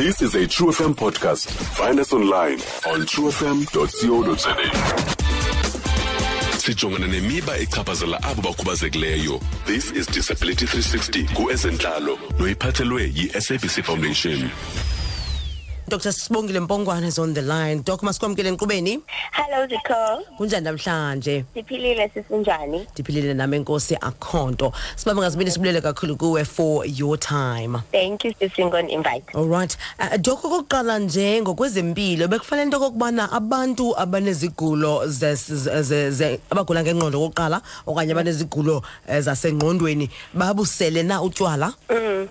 This is a True FM podcast. Find us online on truefm.co.za. Sijongana nemiba echaphazela abo bakhubazekileyo. This is Disability 360 kuezentlalo noyiphathelwe yi-SABC Foundation. Dr Sibongile Mpongwane is on the line. Doc masikwamkele enkqubeni. Hello Zikho. Kunjani namhlanje? Siphilile sisinjani? Ndiphilile nami enkosi akhonto. Sibambe ngazibini sibulele kakhulu kuwe for your time. Thank you Sisingo on invite. All right. Uh, Doc okokuqala nje ngokwezempilo bekufanele into okokubana abantu abanezigulo ze abagula ngengqondo okokuqala okanye abanezigulo eh, zasengqondweni babusele na utywala? Mm.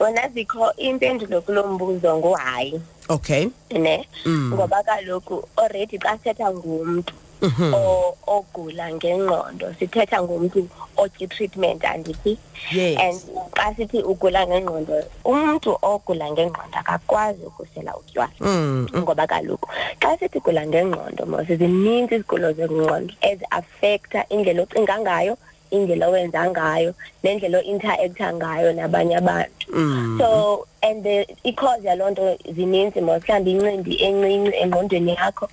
Wona Zikho impendulo kulombuzo ngohayi. Okay. Ne? Mm. Ngoba kaloku already xa setha ngumuntu Mhm. o ogula ngengqondo sithetha ngomuntu otyi treatment andithi Yes. and xa sithi ugula ngengqondo umuntu ogula ngengqondo akakwazi ukusela utywala Mm. mm. ngoba kaloku xa sithi gula ngengqondo mos zininzi izigulo zengqondo eziaffecta indlela ocinga ngayo indlela owenza ngayo nendlela o-interacta ngayo nabanye abantu Mm. so and the i-cause yaloo nto zininzi mos mhlawumbi incindi encinci engqondweni yakho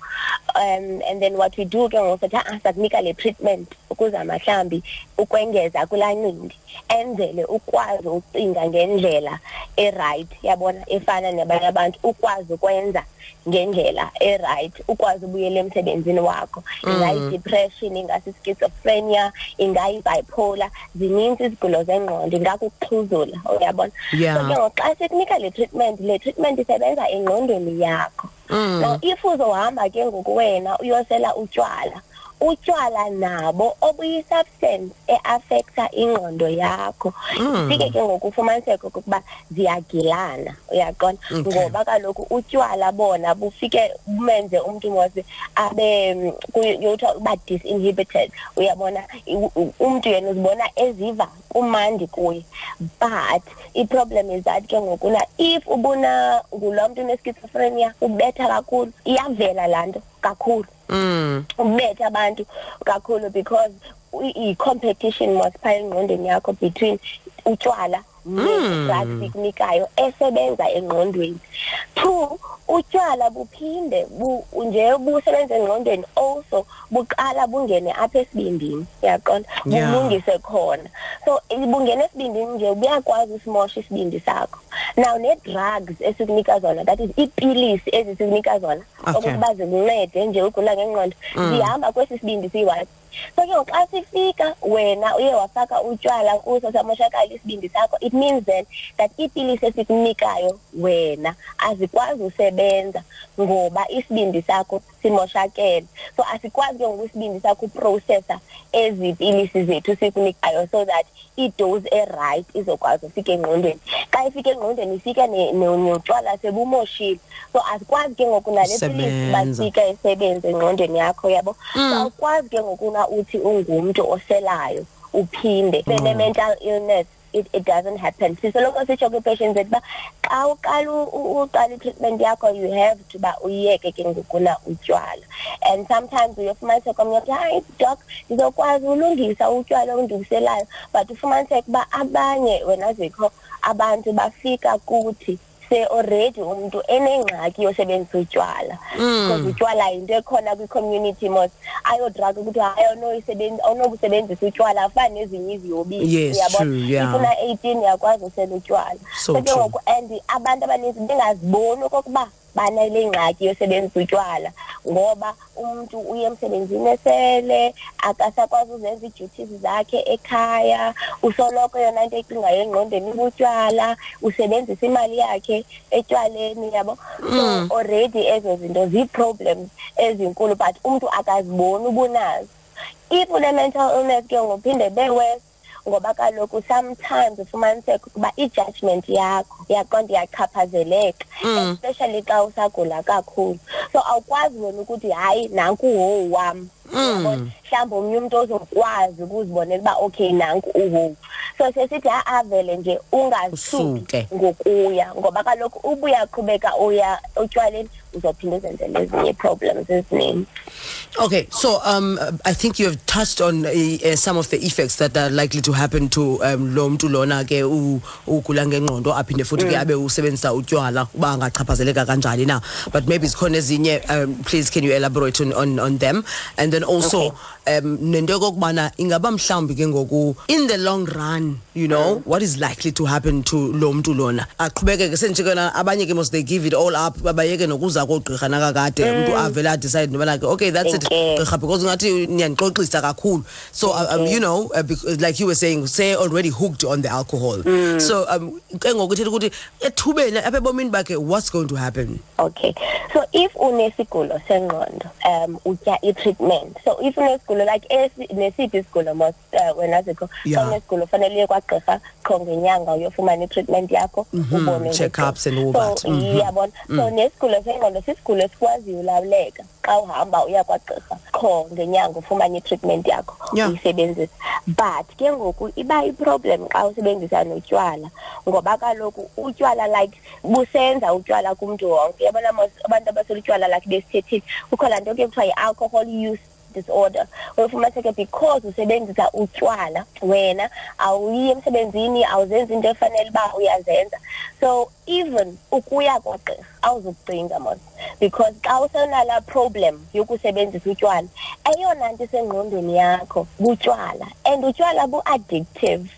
um and then what we do ke ngoku sathi ah sakunika le treatment ukuzama mhlawumbi ukwengeza kulaa ncindi enzele ukwazi ucinga ngendlela erayithi yabona efana nabanye abantu ukwazi ukwenza ngendlela erayithi ukwazi ubuyela emsebenzini wakho. Ingayi-depression ingasi-schizophrenia ingayi-bipolar zininzi izigulo zengqondo ingakukuxhuzula uyabona? Yeah. so ke ngoku xa sikunika le treatment le treatment isebenza engqondweni yakho Mm. now if uzohamba ke ngoku wena uyosela utywala utywala nabo obuyi-substance e-affecta ingqondo yakho. Mm. fike ke ngoku ufumaniseke okokuba ziyagilana uyaqonda? Okay. ngoba kaloku utywala bona bufike bumenze umntu mose abe mm, kuyo- yothiwa uba disinhibited. Uyabona u- u- umntu yena uzibona eziva kumandi kuye. But i-problem is that ke ngokuna if ubuna ngulo mntu uneschizophrenia ubetha kakhulu iyavela laa nto. Kakhulu Mm. ukubetha abantu kakhulu because i- i-competition mos phaa engqondweni yakho between utywala ne-drugs ikunikayo esebenza engqondweni two utywala buphinde bu, nje busebenza engqondweni also buqala bungene apha esibindini uyaqonda Yeah. bulungise khona so i- bungena esibindini nje buyakwazi usimosha isibindi sakho now nee-drugs esikunika zona that is iipilisi ezi sikunika zona Okay. okokuba zikuncede nje ugula ngengqondo Mm. zihamba kwesi sibindi siyi-one so ke ngoku xa sifika wena uye wafaka utywala kuso samoshakala isibindi sakho it means then that iipilisi esikunikayo wena. Azikwazi usebenza ngoba isibindi sakho simoshakele so asikwazi ke ngoku isibindi sakho uprocessa ezi pilisi zethu sikunikayo so that idose erayithi izokwazi ufika engqondweni xa ifika engqondweni ifike ne- ne- notywala sebumoshile so asikwazi ke ngoku nale pilisi Sebenza. basika isebenze engqondweni yakho yabo Mm. so awukwazi ke ngokuna uthi ungumntu oselayo uphinde Mm. bene-mental illness it, it doesn't happen. Sisoloko sitsho kwii-patients zethu uba xa uqala uqala i-treatment yakho you have to uba uyiyeke ke ngokuna utywala. And sometimes uyofumaniseka komnye uthi hayi doc ndizokwazi ulungisa utywala ondibuselayo but ufumaniseka uba abanye wena zikho abantu bafika kuthi se-already umntu enengxaki yosebenzisa utywala because Mm. utywala yinto ekhona kwi-community mos ayodraga ukuthi hayi awunoyisebenzi- awunobusebenzisa utywala afani nezinye iziyobisi Yes, true, yeah. ifuna eighteen uyakwazi usela utywala So ke true. ngoku and abantu abaninzi bengaziboni okokuba banale ngxaki yosebenzisa utywala ngoba umntu uye emsebenzini esele akasakwazi uzenza ii-duties zakhe ekhaya usoloko yona nto ecingayo engqondweni ibutywala usebenzisa imali yakhe etywaleni yabo Mm. so already ezo zinto zii-problems ezinkulu but umntu akaziboni ubunazo if une-mental illness ke ngophinde bewes ngoba kaloku sometimes ufumaniseka ukuba i-judgment yakho yaqonda iyachaphazeleka Mm. especially xa usagula kakhulu so awukwazi wena ukuthi hayi nanku uhowu wam Mm. mhlawumbi omnye umntu ozokwazi ukuzibonela uba okay nanku uhowu so sesithi avele nje ungasuki Usuke. ngokuya ngoba kaloku uba uyaqhubeka uya utywaleni uzophinda uzenzele ezinye ii-problems ezininzi Okay, so um, I think you have touched on uh, uh, some of the effects that are likely to happen to um, lo mntu lona ke u- ugula ngengqondo aphinde futhi ke abe usebenzisa utywala uba angachaphazeleka kanjani na. But maybe zikhona ezinye um, please can you elaborate on, on, on them? And then also um, nento yokokubana ingaba mhlawumbi ke ngoku in the long run you know what is likely to happen to lo mntu lona? Aqhubekeke senjikona abanye ke mos they give it all up babayeke nokuza koogqirha nakakade umntu avele adecide nobana ke okay that's it gqirha because ngathi niyandixoxisa kakhulu. So uh, um, you know uh, because, like you were saying say already hooked on the alcohol. So um ke ngoku ithetha ukuthi ethubeni apha ebomini bakhe what's going to happen? Okay. So if unesigulo sengqondo um utya i-treatment so if unesigulo like esi- nesiphi isigulo mos uh, wena zikho Yeah. xa unesigulo fanele uye kwagqirha qho ngenyanga uyofumana i-treatment yakho ubone check-ups and all so that. Mhm. iyabona so nesigulo sengqondo sisigulo esikwaziyo ulawuleka xa uhamba uya kwagqirha qho ngenyanga ufumane i-treatment yakho Yeah. uyisebenzisa but ke ngoku iba iproblem xa usebenzisa notywala ngoba kaloku utywala like busenza utywala kumntu wonke yabona mos abantu abasela utywala like besithethile kukho laa nto ke kuthiwa yi-alcohol use disorder. Uyofumaniseke because usebenzisa utywala wena awuyi emsebenzini awuzenzi into efanele uba uyazenza. So even ukuya kwagqirha awuzukucinga mos. Because xa usenala problem yokusebenzisa utywala eyona nto isengqondweni yakho butywala and utywala bu-addictive.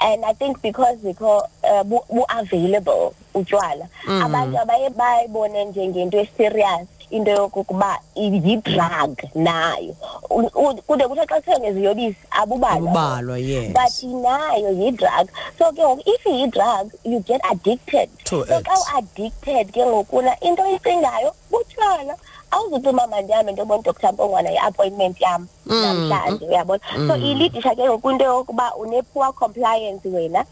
And i think because zikho uh, bu- bu-available utywala abantu abaye bayibone njengento eserious. Into yokokuba yi-drug nayo. U- u- kude kuthiwa xa kuthiwa ngeziyobisi abubalwa. Ubalwa yes. But nayo yi-drug. So ke ngoku if yi-drug you get addicted. To so it. xa u-addicted ke ngokuna into oyicingayo butywala awuzuthi uba mandihambe ndiyobona udoktar mpongwana i-appointment yam Mm, namhlanje uyabona? So ilidisha ke ngoku into yokuba une-poor compliance wena.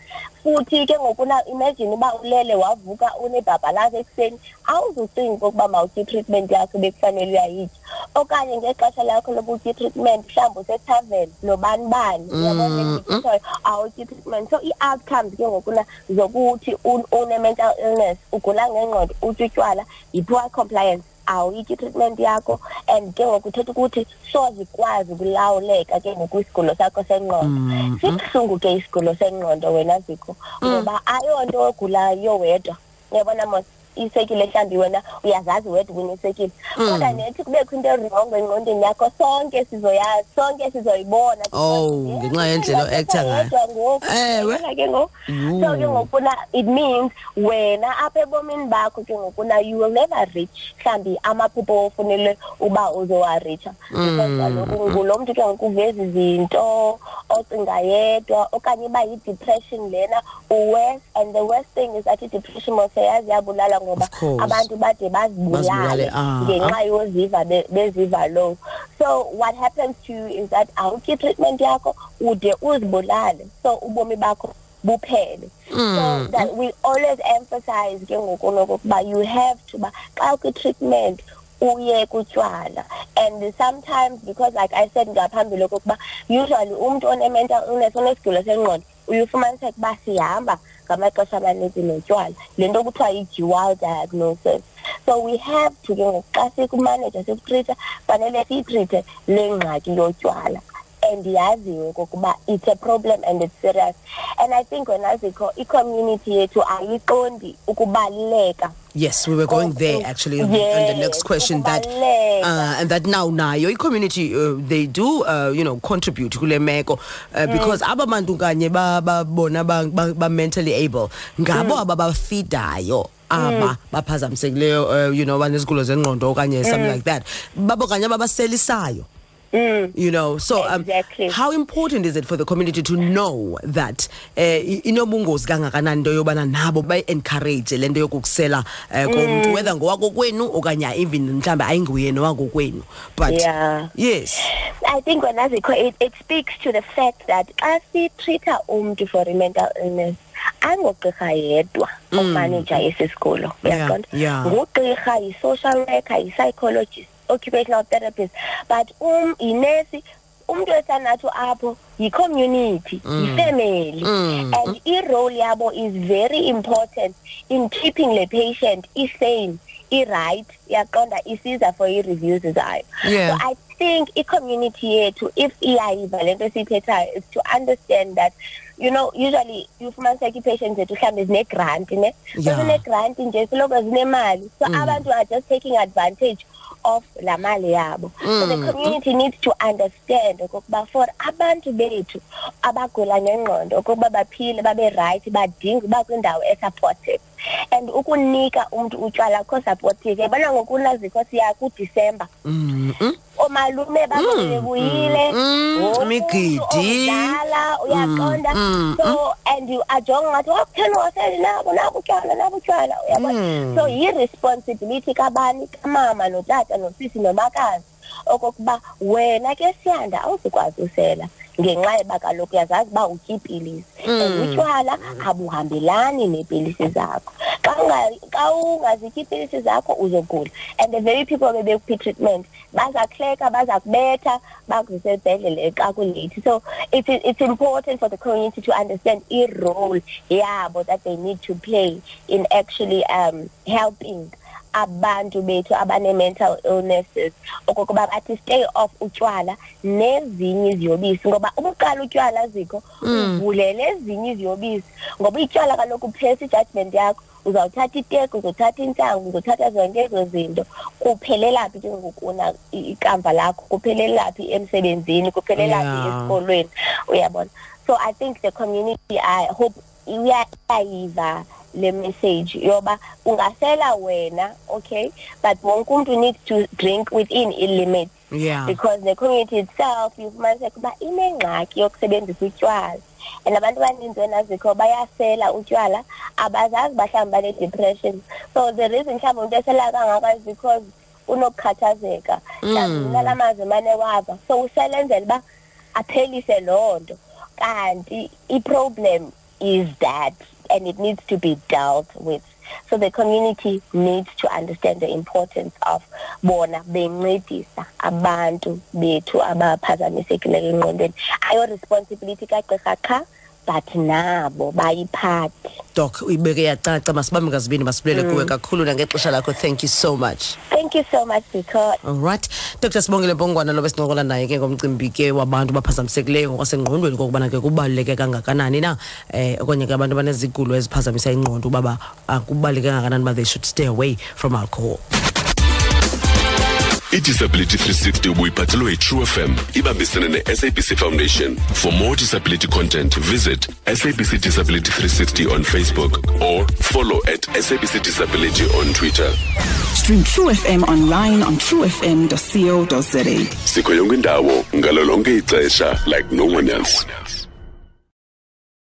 Futhi ke ngokuna imagine uba ulele wavuka unebhabhalaza ekuseni awuzucinga okokuba mawutya i-treatment yakho bekufanele uyayitya okanye ngexesha lakho lokutya i-treatment mhlawumbi usethaven nobani bani uyabona? kuthiwa awutya i-treatment. So ii-outcomes ke ngokuna zokuthi un- une-mental illness ugula ngengqondo utya utywala yi-poor compliance. Awuyityi i-treatment yakho and ke ngoku uthetha ukuthi soze ikwazi ukulawuleka ke ngoku isigulo sakho sengqondo. Sibuhlungu ke isigulo sengqondo wena zikho ngoba ayonto ogulayo wedwa uyabona mos? Isekile mhlawumbi wena uyazazi wedwa uba unesekile kodwa nethi kubekho into erongo engqondweni yakho sonke sizoyazi sonke sizoyibona. Oh, ngenxa yendlela o-acta ngayo. Wedwa ngoku. Ewe. Yabona ke ngoku. So ke ngokuna it means wena apha ebomini bakho ke ngokuna you will never reach mhlawumbi amaphupho ofunele uba uzowareacha. Because kaloku ngulo mntu ke ngoku uveza izinto ocinga yedwa okanye iba yi-depression lena uwes and the worst thing is that i-depression moseyazi yabulala ngoba abantu bade Bazibulale, ah, ngenxa yoziva beziva low. So what happens to you is that awutyi treatment yakho ude uzibulale. So ubomi bakho buphele. So that we always emphasize ke ngoku nokokuba you have to ba xa ukwi-treatment uye kutywala. And sometimes because like i said ngaphambili okokuba usually umntu one-mental illness onesigulo sengqondo uyufumaniseka uba sihamba ngamaxesha amaninzi notywala le nto kuthiwa yi-dual diagnosis so we have to ke ngoku xa sikumaneja sikutrita fanele siyitrite le ngxaki yotywala and kokuba it's a problem and it's serious. And i think wena zikho i-community yethu ayiqondi ukubaluleka. Yes, we were going there actually on, on the next question that uh, and that now nayo i-community uh, they do uh, you know contribute kule meko uh, because aba bantu kanye babona ba, ba, ba mentally able ngabo aba bafidayo aba baphazamisekileyo uh, you know banezigulo zengqondo okanye something like that. Babo kanye ababaselisayo Mm. you know so um, Exactly. how important is it for the community to know that eh i- inobungozi kangakanani into yobana nabo bayi-encourage le nto yokukusela um Mm. komntu whether ngowakokwenu okanye even mhlawumbi ayinguye nowakokwenu but Yeah. yes I think when azikho it, it speaks to the fact that xa sitreata umntu for i-mental illness angogqirha yedwa omanaja esi sigulo Yeah, uyaqonda yeah. ngugqirha yi-social worker yi-psychologist occupational therapist but um yinesi umntu esanathi apho yi-community yi-family Mm. and i-role yabo is very important in keeping le patient i-sane i-right yaqonda isiza for i-reviews zayo Yeah. so i think i-community yethu if iyayiva le nto esiyithethayo is to understand that you know usually ufumaniseka ii-patients zethu mhlawumbe zine-grant ne so Yeah. zine-grant nje siloko zinemali so Mm. abantu are just taking advantage of la mali yabo so the Mm. community needs to understand okokuba for abantu bethu abagula ngengqondo okokuba baphile babe right badinga uba kwindawo esupportive and ukunika umntu utywala kho supportive yabona ngokunazikho siya kudisemba Mm, mm. omalume babo Mm, bebuyile mm, wonke imigidi. umuntu omdala uyaqonda. Mm, so and you ajonga ngathi wakutheni waseli nabo nabo utywala nabo utywala uyabona? Mm. so yi-responsibility kabani? Kamama notata nosisi nomakazi okokuba wena ke siyanda awuzukwazi usela. Ngenxa yeba kaloku uyazazi uba utya iipilisi and Mm. utywala abuhambelani neepilisi zakho. Xa unga- xa ungazityi iipilisi zakho uzogula and the very people bebekuphi treatment baza kuhleka baza kubetha bakuzise esibhedlele xa kuleyithi so it's, it's important for the community to understand i-role yabo that they need to play in actually um, helping abantu bethu abane-mental illnesses. Okokuba bathi stay off utywala nezinye iziyobisi ngoba ubuqala utywala zikho uvulele ezinye iziyobisi ngoba itywala kaloku phesa ijudgment yakho. Uzawuthatha iteki uzothatha intsangu uzothatha zonke ezo zinto. Kuphelela phi ke ngokuna ikamva lakho? Kuphelela phi emsebenzini? Kuphelela phi Yeah. esikolweni? Uyabona? So i think the community i hope uyayiva le message yoba ungasela wena okay? But wonke umuntu needs to drink within i-limits yeah. Because the community itself yufumaniseka uba inengxaki yokusebenzisa utywala. And abantu abaninzi enazikho bayasela utywala abazazi bahlawumbi bane-depression so the reason mhlawumbi umntu esela kangaka is because unokukhathazeka. Mhlawumbi Mm. unala mazwi mane wava. So uselenzela uba aphelise loo nto. Kanti i-problem is that and it needs to be dealt with. So the community needs to understand the importance of bona bencedisa abantu bethu abaphazamisekileyo engqondweni. Ayo-responsibility kagqirha qha but nabo bayiphathe doc uyibeke yacaca masibambe ngazibini masibulele Mm. kuwe kakhulu nangexesha lakho. Thank you so much. Thank you so much because alright dr sibongile mpongwana lo besincokola naye ke ngomcimbi ke wabantu baphazamisekileyo ngokwasengqondweni kokubana ke kubaluleke kangakanani na? Eh okanye ke abantu abanezigulo eziphazamisa ingqondo uba ba- ah, kubaluleke kangakanani uba they should stay away from alcohol idisability 360 ubuyiphathelwe yitrue fm ibambisene ne-sabc foundation. For more disability content visit sabc disability 360 on facebook or follow at sabc disability on twitter. Stream True FM online on truefm.co.za. sikho yonke indawo ngalo lonke ixesha like no one else